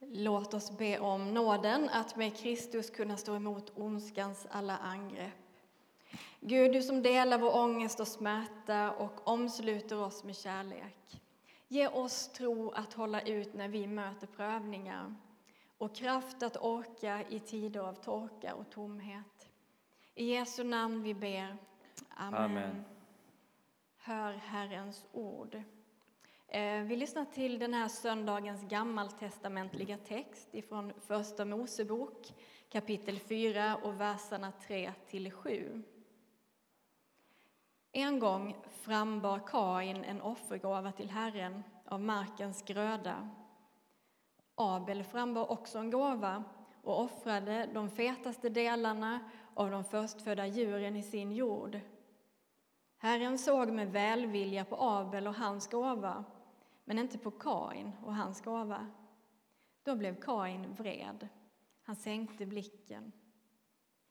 Låt oss be om nåden att med Kristus kunna stå emot ondskans alla angrepp. Gud, du som delar vår ångest och smärta och omsluter oss med kärlek. Ge oss tro att hålla ut när vi möter prövningar och kraft att orka i tider av torka och tomhet. I Jesu namn vi ber. Amen. Amen. Hör Herrens ord. Eh, vi lyssnar till den här söndagens gammaltestamentliga text ifrån Första Mosebok kapitel 4 och verserna 3 till 7. En gång frambar Kain en offergåva till Herren av markens gröda. Abel frambar också en gåva och offrade de fetaste delarna av de förstfödda djuren i sin jord. Herren såg med välvilja på Abel och hans gåva men inte på Kain och hans gåva. Då blev Kain vred. Han sänkte blicken.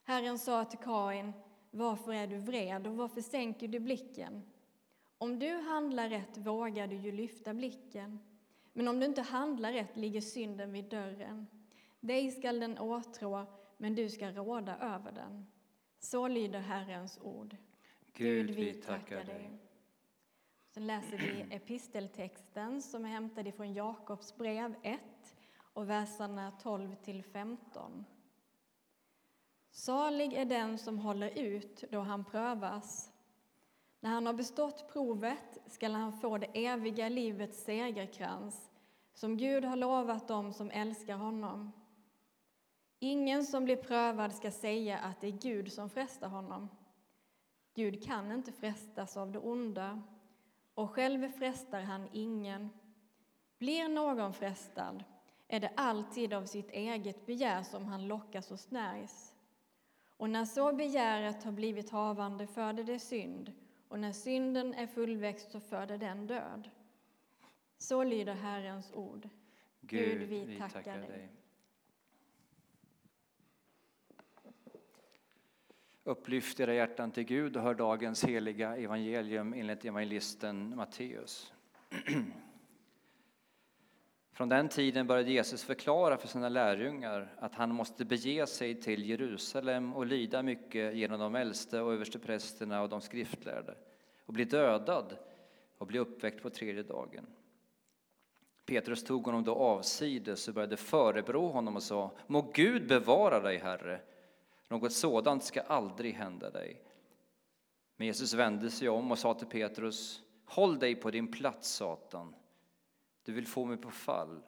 Herren sa till Kain, varför är du vred och varför sänker du blicken? Om du handlar rätt vågar du ju lyfta blicken, men om du inte handlar rätt ligger synden vid dörren. Dig skall den åtrå, men du ska råda över den. Så lyder Herrens ord. Gud, vi tackar dig. Sen läser vi episteltexten som är hämtad ifrån Jakobs brev 1 och verserna 12 till 15. Salig är den som håller ut då han prövas. När han har bestått provet skall han få det eviga livets segerkrans som Gud har lovat dem som älskar honom. Ingen som blir prövad ska säga att det är Gud som frestar honom. Gud kan inte frestas av det onda och själv frestar han ingen. Blir någon frestad är det alltid av sitt eget begär som han lockas och snärjs. Och när så begäret har blivit havande föder det synd, och när synden är fullväxt så föder den död. Så lyder Herrens ord. Gud, vi tackar, tackar dig. Upplyft era hjärtan till Gud och hör dagens heliga evangelium enligt evangelisten Matteus. Från den tiden började Jesus förklara för sina lärjungar att han måste bege sig till Jerusalem och lida mycket genom de äldste och översteprästerna och de skriftlärde och bli dödad och bli uppväckt på tredje dagen. Petrus tog honom då avsides och började förebrå honom och sa Må Gud bevara dig, Herre, något sådant ska aldrig hända dig. Men Jesus vände sig om och sa till Petrus Håll dig på din plats, Satan. Du vill få mig på fall,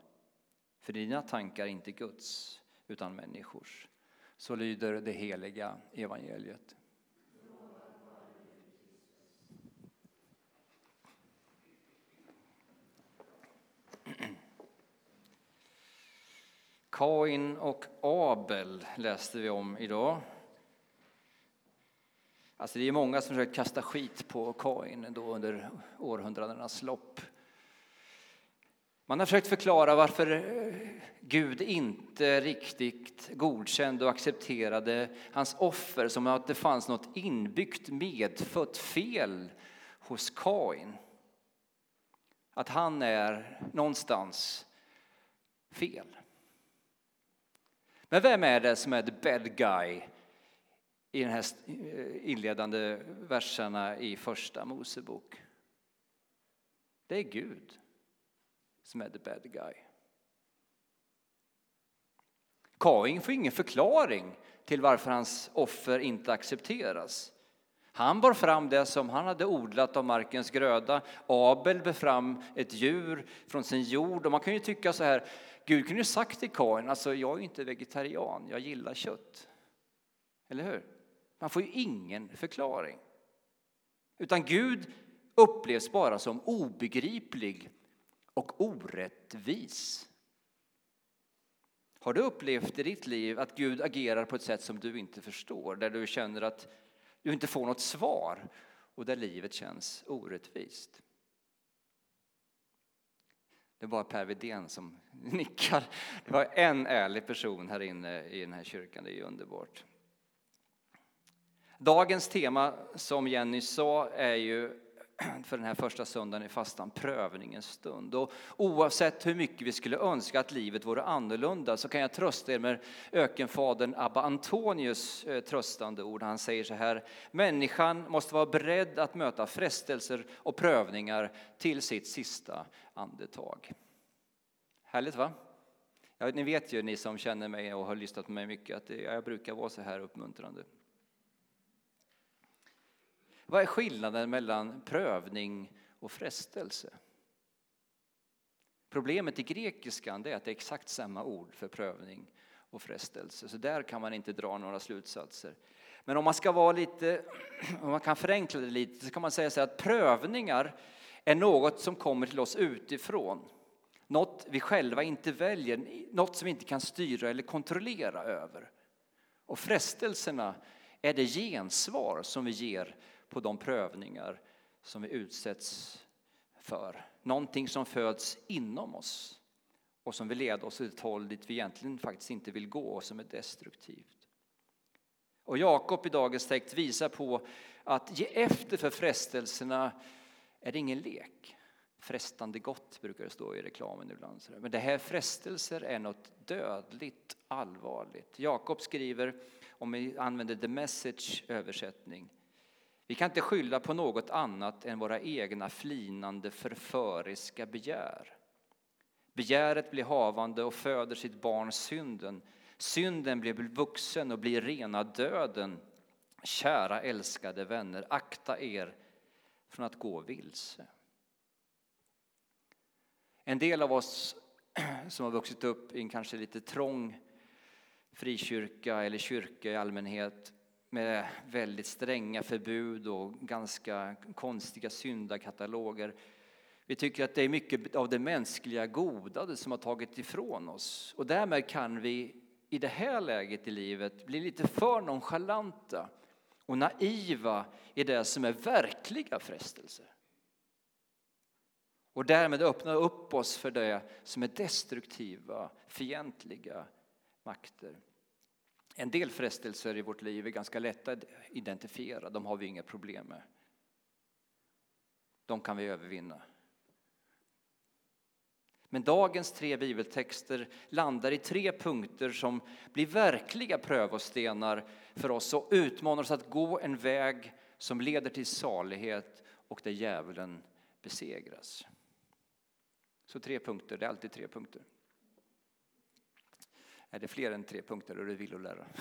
för dina tankar är inte Guds, utan människors. Så lyder det heliga evangeliet. Kain och Abel läste vi om idag. Alltså det är många som försökt kasta skit på Kain då under århundradenas lopp. Man har försökt förklara varför eh, Gud inte riktigt godkände och accepterade hans offer som att det fanns något inbyggt medfött fel hos Kain. Att han är någonstans fel. Men vem är det som är the bad guy i de här eh, inledande verserna i Första Mosebok? Det är Gud som är the bad guy. Kain får ingen förklaring till varför hans offer inte accepteras. Han bar fram det som han hade odlat av markens gröda. Abel bar fram ett djur från sin jord. Och man kan ju tycka så här, Gud kunde ju sagt till Kain, alltså jag är inte vegetarian, jag gillar kött. Eller hur? Man får ju ingen förklaring. Utan Gud upplevs bara som obegriplig och orättvis. Har du upplevt i ditt liv att Gud agerar på ett sätt som du inte förstår, där du känner att du inte får något svar och där livet känns orättvist? Det är bara Per Widén som nickar. Det var en ärlig person här inne i den här kyrkan, det är ju underbart. Dagens tema, som Jenny sa, är ju för den här första söndagen i fastan, prövningens stund. Och oavsett hur mycket vi skulle önska att livet vore annorlunda så kan jag trösta er med ökenfadern Abba Antonius eh, tröstande ord. Han säger så här, människan måste vara beredd att möta frestelser och prövningar till sitt sista andetag. Härligt va? Ja, ni vet ju, ni som känner mig och har lyssnat på mig mycket, att jag brukar vara så här uppmuntrande. Vad är skillnaden mellan prövning och frestelse? Problemet i grekiskan är att det är exakt samma ord för prövning och frestelse, så där kan man inte dra några slutsatser. Men om man ska vara lite, om man kan förenkla det lite, så kan man säga så att prövningar är något som kommer till oss utifrån. Något vi själva inte väljer, något som vi inte kan styra eller kontrollera över. Och frestelserna är det gensvar som vi ger på de prövningar som vi utsätts för. Någonting som föds inom oss och som vill leda oss till ett håll dit vi egentligen faktiskt inte vill gå och som är destruktivt. Och Jakob i dagens text visar på att ge efter för frestelserna är det ingen lek. Frestande gott brukar det stå i reklamen ibland. Men det här frestelser är något dödligt allvarligt. Jakob skriver, om vi använder the message översättning, vi kan inte skylla på något annat än våra egna flinande förföriska begär. Begäret blir havande och föder sitt barn synden. Synden blir vuxen och blir rena döden. Kära älskade vänner, akta er från att gå vilse. En del av oss som har vuxit upp i en kanske lite trång frikyrka eller kyrka i allmänhet med väldigt stränga förbud och ganska konstiga syndakataloger. Vi tycker att det är mycket av det mänskliga goda som har tagit ifrån oss och därmed kan vi i det här läget i livet bli lite för nonchalanta och naiva i det som är verkliga frestelser. Och därmed öppna upp oss för det som är destruktiva, fientliga makter. En del frestelser i vårt liv är ganska lätta att identifiera, de har vi inga problem med. De kan vi övervinna. Men dagens tre bibeltexter landar i tre punkter som blir verkliga prövostenar för oss och utmanar oss att gå en väg som leder till salighet och där djävulen besegras. Så tre punkter, det är alltid tre punkter. Är det fler än tre punkter då är det villolära.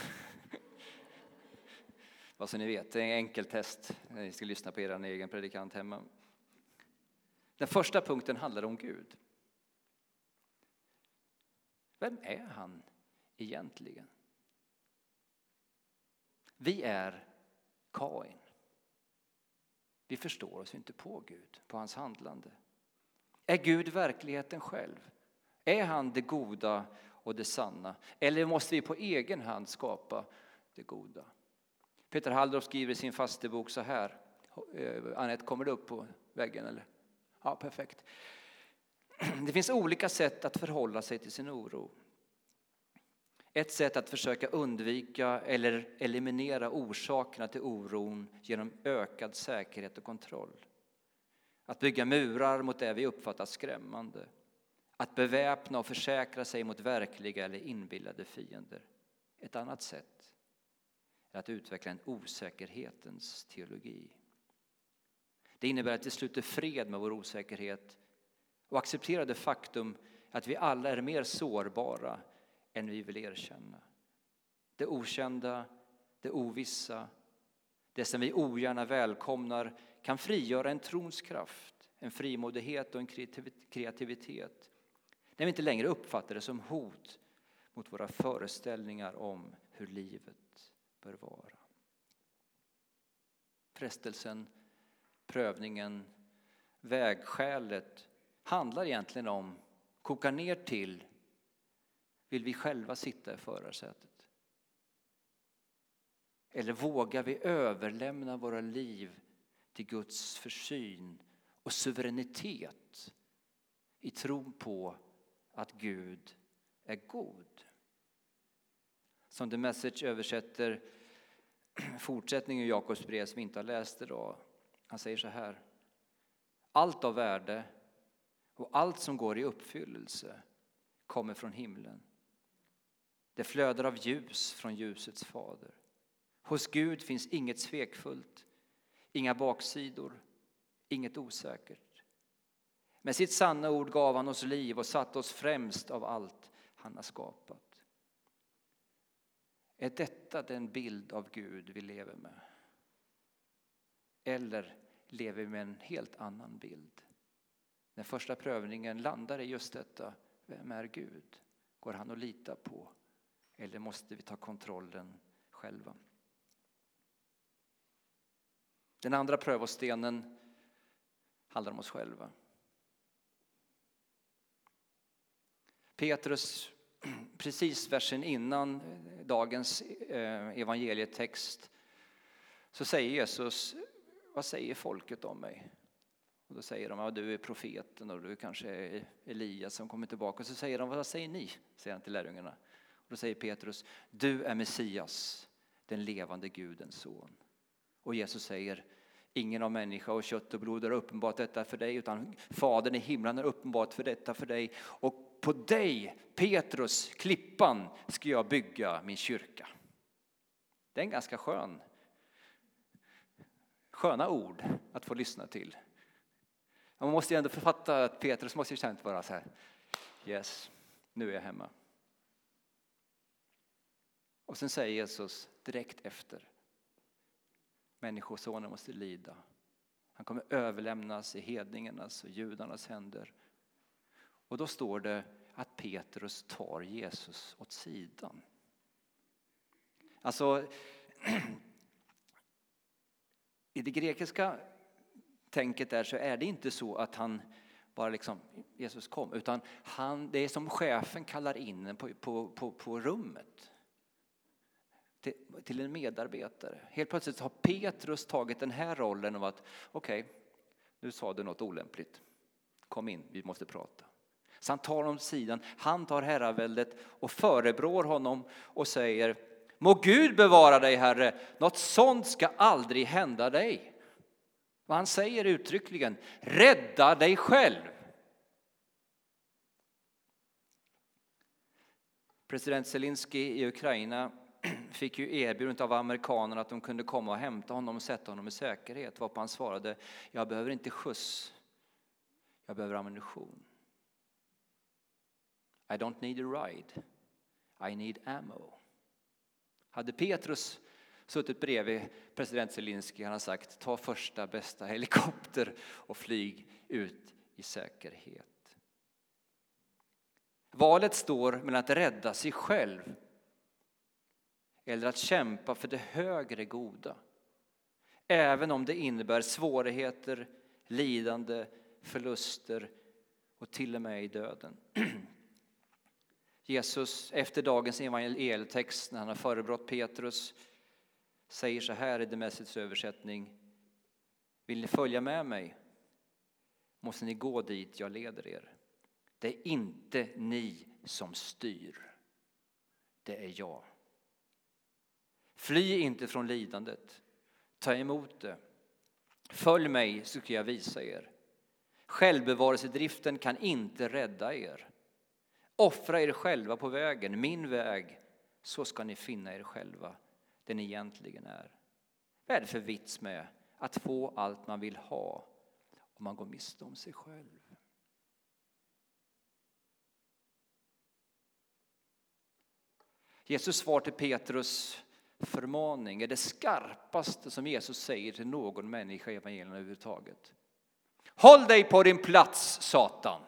Vad så ni vet, det är en enkel test när ni ska lyssna på er egen predikant hemma. Den första punkten handlar om Gud. Vem är han egentligen? Vi är Kain. Vi förstår oss inte på Gud, på hans handlande. Är Gud verkligheten själv? Är han det goda och det sanna? Eller måste vi på egen hand skapa det goda? Peter Halldorf skriver i sin fastebok så här. Eh, Anette, kommer det upp på väggen? Eller? Ja, perfekt. Det finns olika sätt att förhålla sig till sin oro. Ett sätt att försöka undvika eller eliminera orsakerna till oron genom ökad säkerhet och kontroll. Att bygga murar mot det vi uppfattar skrämmande. Att beväpna och försäkra sig mot verkliga eller inbillade fiender. Ett annat sätt är att utveckla en osäkerhetens teologi. Det innebär att vi sluter fred med vår osäkerhet och accepterar det faktum att vi alla är mer sårbara än vi vill erkänna. Det okända, det ovissa, det som vi ogärna välkomnar kan frigöra en trons kraft, en frimodighet och en kreativitet när vi inte längre uppfattar det som hot mot våra föreställningar om hur livet bör vara. Frestelsen, prövningen, vägskälet handlar egentligen om, kokar ner till, vill vi själva sitta i förarsätet? Eller vågar vi överlämna våra liv till Guds försyn och suveränitet i tron på att Gud är god. Som The Message översätter fortsättningen i Jakobs brev som vi inte har läst idag. Han säger så här. allt av värde och allt som går i uppfyllelse kommer från himlen. Det flödar av ljus från ljusets fader. Hos Gud finns inget svekfullt, inga baksidor, inget osäkert. Med sitt sanna ord gav han oss liv och satte oss främst av allt han har skapat. Är detta den bild av Gud vi lever med? Eller lever vi med en helt annan bild? Den första prövningen landar i just detta. Vem är Gud? Går han att lita på? Eller måste vi ta kontrollen själva? Den andra prövostenen handlar om oss själva. Petrus, precis versen innan dagens eh, evangelietext, så säger Jesus, vad säger folket om mig? Och då säger de, ja, du är profeten och du kanske är Elias som kommer tillbaka. Och så säger de, vad säger ni? Säger han till lärjungarna. Och då säger Petrus, du är Messias, den levande Gudens son. Och Jesus säger, ingen av människa och kött och blod har uppenbart detta för dig, utan Fadern i himlen har uppenbart för detta för dig. Och på dig, Petrus, klippan, ska jag bygga min kyrka. Det är en ganska skön, sköna ord att få lyssna till. Man måste ju ändå författa att Petrus måste ju känt vara så här, yes, nu är jag hemma. Och sen säger Jesus direkt efter, Människosonen måste lida. Han kommer överlämnas i hedningarnas och judarnas händer. Och då står det att Petrus tar Jesus åt sidan. Alltså, i det grekiska tänket där så är det inte så att han bara liksom, Jesus kom, utan han, det är som chefen kallar in på, på, på, på rummet till, till en medarbetare. Helt plötsligt har Petrus tagit den här rollen av att okej, okay, nu sa du något olämpligt. Kom in, vi måste prata. Så han tar honom sidan, han tar herraväldet och förebrår honom och säger Må Gud bevara dig Herre, något sånt ska aldrig hända dig. Vad han säger uttryckligen, rädda dig själv. President Zelensky i Ukraina fick ju erbjudandet av amerikanerna att de kunde komma och hämta honom och sätta honom i säkerhet. Varpå han svarade, jag behöver inte skjuts, jag behöver ammunition. I don't need a ride, I need ammo. Hade Petrus suttit bredvid president Zelensky han har sagt ta första bästa helikopter och flyg ut i säkerhet. Valet står mellan att rädda sig själv eller att kämpa för det högre goda. Även om det innebär svårigheter, lidande, förluster och till och med i döden. Jesus, efter dagens evangelietext, när han har förebrått Petrus, säger så här i The Message översättning. Vill ni följa med mig måste ni gå dit jag leder er. Det är inte ni som styr, det är jag. Fly inte från lidandet. Ta emot det. Följ mig så ska jag visa er. Självbevarelsedriften kan inte rädda er. Offra er själva på vägen, min väg, så ska ni finna er själva, den ni egentligen är. Vad är det för vits med att få allt man vill ha om man går miste om sig själv? Jesus svar till Petrus förmaning är det skarpaste som Jesus säger till någon människa i evangelierna överhuvudtaget. Håll dig på din plats, Satan!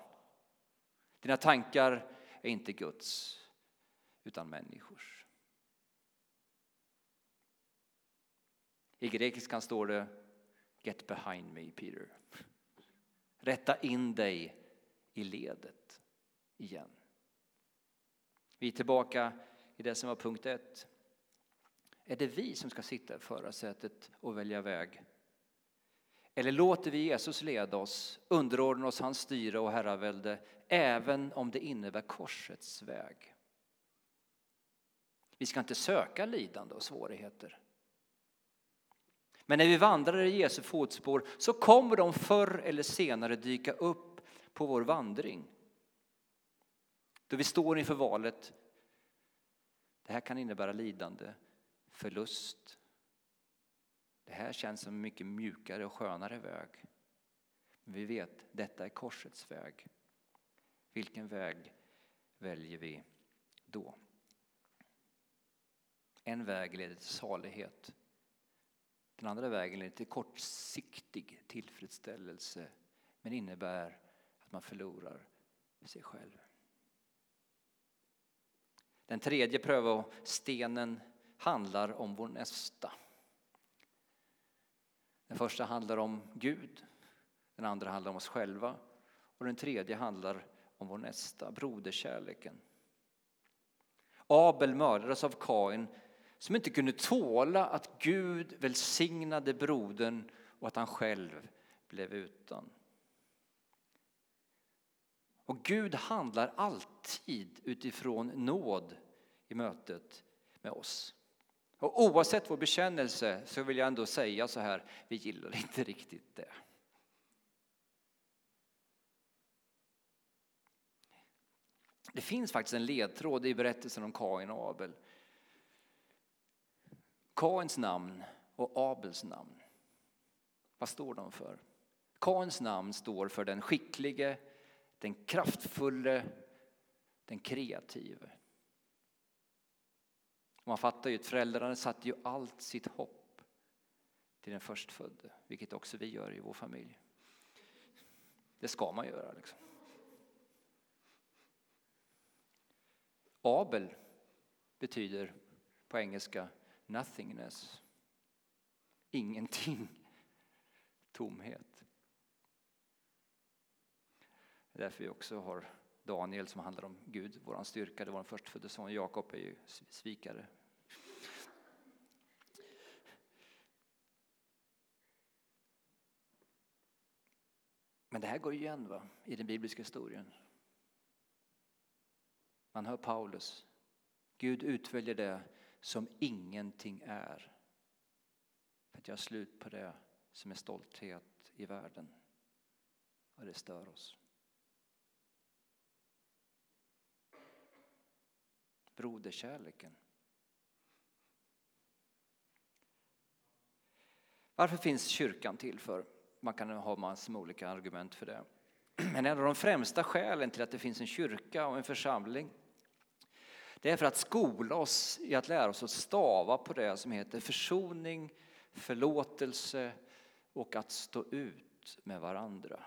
Dina tankar är inte Guds, utan människors. I grekiskan står det Get behind me, Peter. Rätta in dig i ledet igen. Vi är tillbaka i det som var punkt ett. Är det vi som ska sitta i förarsätet och välja väg? Eller låter vi Jesus leda oss, underordna oss hans styre och herravälde, även om det innebär korsets väg? Vi ska inte söka lidande och svårigheter. Men när vi vandrar i Jesu fotspår så kommer de förr eller senare dyka upp på vår vandring. Då vi står inför valet, det här kan innebära lidande, förlust. Det här känns som en mycket mjukare och skönare väg. Men vi vet, detta är korsets väg. Vilken väg väljer vi då? En väg leder till salighet. Den andra vägen leder till kortsiktig tillfredsställelse men innebär att man förlorar sig själv. Den tredje prövostenen handlar om vår nästa. Den första handlar om Gud, den andra handlar om oss själva och den tredje handlar om vår nästa, broderkärleken. Abel mördades av Kain som inte kunde tåla att Gud välsignade brodern och att han själv blev utan. Och Gud handlar alltid utifrån nåd i mötet med oss. Och oavsett vår bekännelse så vill jag ändå säga så här, vi gillar inte riktigt det. Det finns faktiskt en ledtråd i berättelsen om Kain och Abel. Kains namn och Abels namn. Vad står de för? Kains namn står för den skicklige, den kraftfulle, den kreative. Man fattar ju att föräldrarna satte ju allt sitt hopp till den förstfödde, vilket också vi gör i vår familj. Det ska man göra. Liksom. Abel betyder på engelska nothingness. Ingenting. Tomhet. Det är därför vi också har Daniel som handlar om Gud, vår styrka. Det var den förstfödde son. Jakob är ju svikare. Men det här går igen va? i den bibliska historien. Man hör Paulus. Gud utväljer det som ingenting är. För att göra slut på det som är stolthet i världen. Och det stör oss. Broderkärleken. Varför finns kyrkan till för? Man kan ha massor med olika argument för det. Men en av de främsta skälen till att det finns en kyrka och en församling det är för att skola oss i att lära oss att stava på det som heter försoning, förlåtelse och att stå ut med varandra.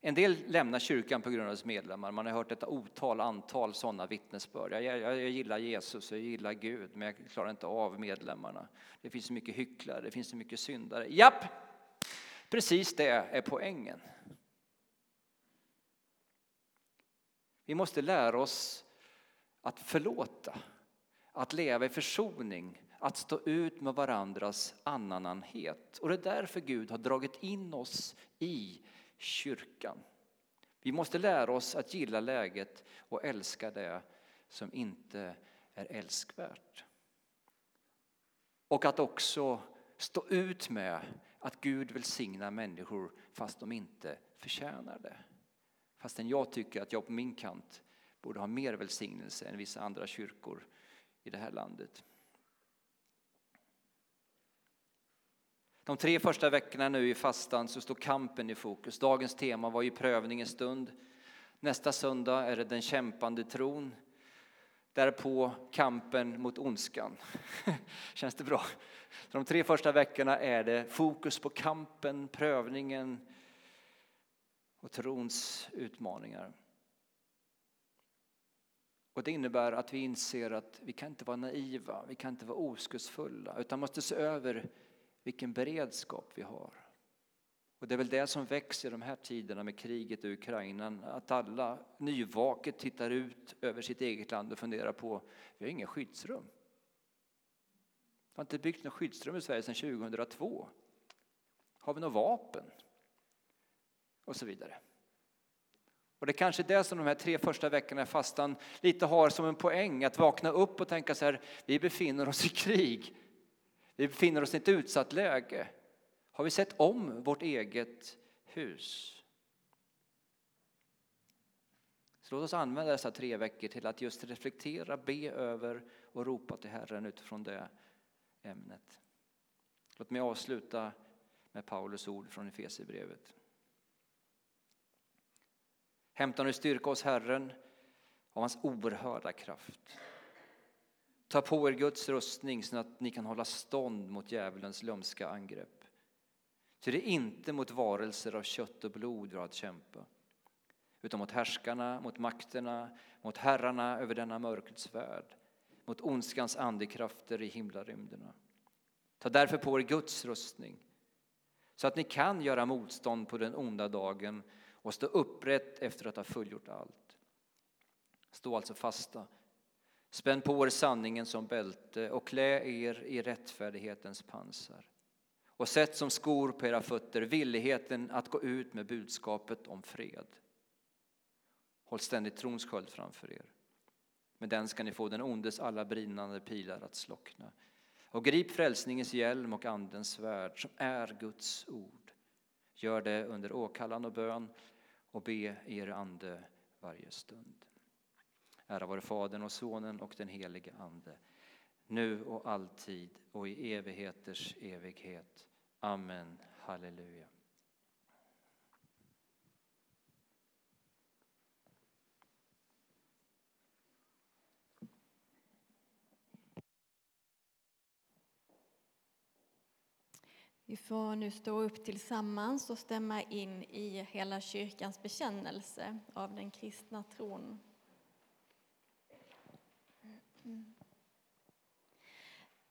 En del lämnar kyrkan på grund av dess medlemmar. Man har hört ett otal antal sådana vittnesbörd. Jag, jag, jag gillar Jesus och jag gillar Gud, men jag klarar inte av medlemmarna. Det finns så mycket hycklare, det finns så mycket syndare. Japp, precis det är poängen. Vi måste lära oss att förlåta, att leva i försoning, att stå ut med varandras annanhet. Och det är därför Gud har dragit in oss i kyrkan. Vi måste lära oss att gilla läget och älska det som inte är älskvärt. Och att också stå ut med att Gud välsignar människor fast de inte förtjänar det. Fastän jag tycker att jag på min kant borde ha mer välsignelse än vissa andra kyrkor i det här landet. De tre första veckorna nu i fastan så står kampen i fokus. Dagens tema var ju prövningens stund. Nästa söndag är det den kämpande tron. Därpå kampen mot ondskan. Känns det bra? De tre första veckorna är det fokus på kampen, prövningen och trons utmaningar. Och Det innebär att vi inser att vi kan inte vara naiva, vi kan inte vara oskuldsfulla utan måste se över vilken beredskap vi har. Och Det är väl det som växer i de här tiderna med kriget i Ukraina, att alla nyvaket tittar ut över sitt eget land och funderar på, vi har inga skyddsrum. Vi har inte byggt något skyddsrum i Sverige sedan 2002. Har vi några vapen? Och så vidare. Och det är kanske det som de här tre första veckorna i fastan lite har som en poäng, att vakna upp och tänka så här, vi befinner oss i krig. Vi befinner oss i ett utsatt läge. Har vi sett om vårt eget hus? Så låt oss använda dessa tre veckor till att just reflektera, be över och ropa till Herren utifrån det ämnet. Låt mig avsluta med Paulus ord från Efesierbrevet. Hämta nu styrka hos Herren av hans oerhörda kraft. Ta på er Guds rustning så att ni kan hålla stånd mot djävulens lömska angrepp. Ty det är inte mot varelser av kött och blod vi har att kämpa utan mot härskarna, mot makterna, mot herrarna över denna mörkrets värld, mot ondskans andekrafter i himlarymderna. Ta därför på er Guds rustning så att ni kan göra motstånd på den onda dagen och stå upprätt efter att ha fullgjort allt. Stå alltså fasta. Spänn på er sanningen som bälte och klä er i rättfärdighetens pansar. Och sätt som skor på era fötter villigheten att gå ut med budskapet om fred. Håll ständigt trons sköld framför er. Med den ska ni få den ondes alla brinnande pilar att slockna. Och grip frälsningens hjälm och andens svärd som är Guds ord. Gör det under åkallan och bön och be i er ande varje stund. Ära vare Fadern och Sonen och den helige Ande, nu och alltid och i evigheters evighet. Amen. Halleluja. Vi får nu stå upp tillsammans och stämma in i hela kyrkans bekännelse av den kristna tron.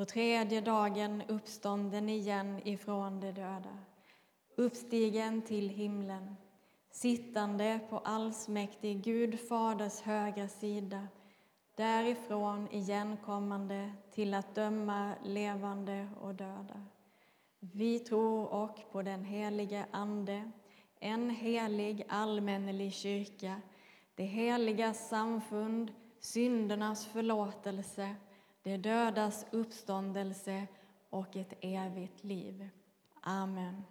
på tredje dagen uppstånden igen ifrån de döda, uppstigen till himlen, sittande på allsmäktig Gud Faders högra sida, därifrån igenkommande till att döma levande och döda. Vi tror och på den helige Ande, en helig allmännelig kyrka, det heliga samfund, syndernas förlåtelse, det dödas uppståndelse och ett evigt liv. Amen.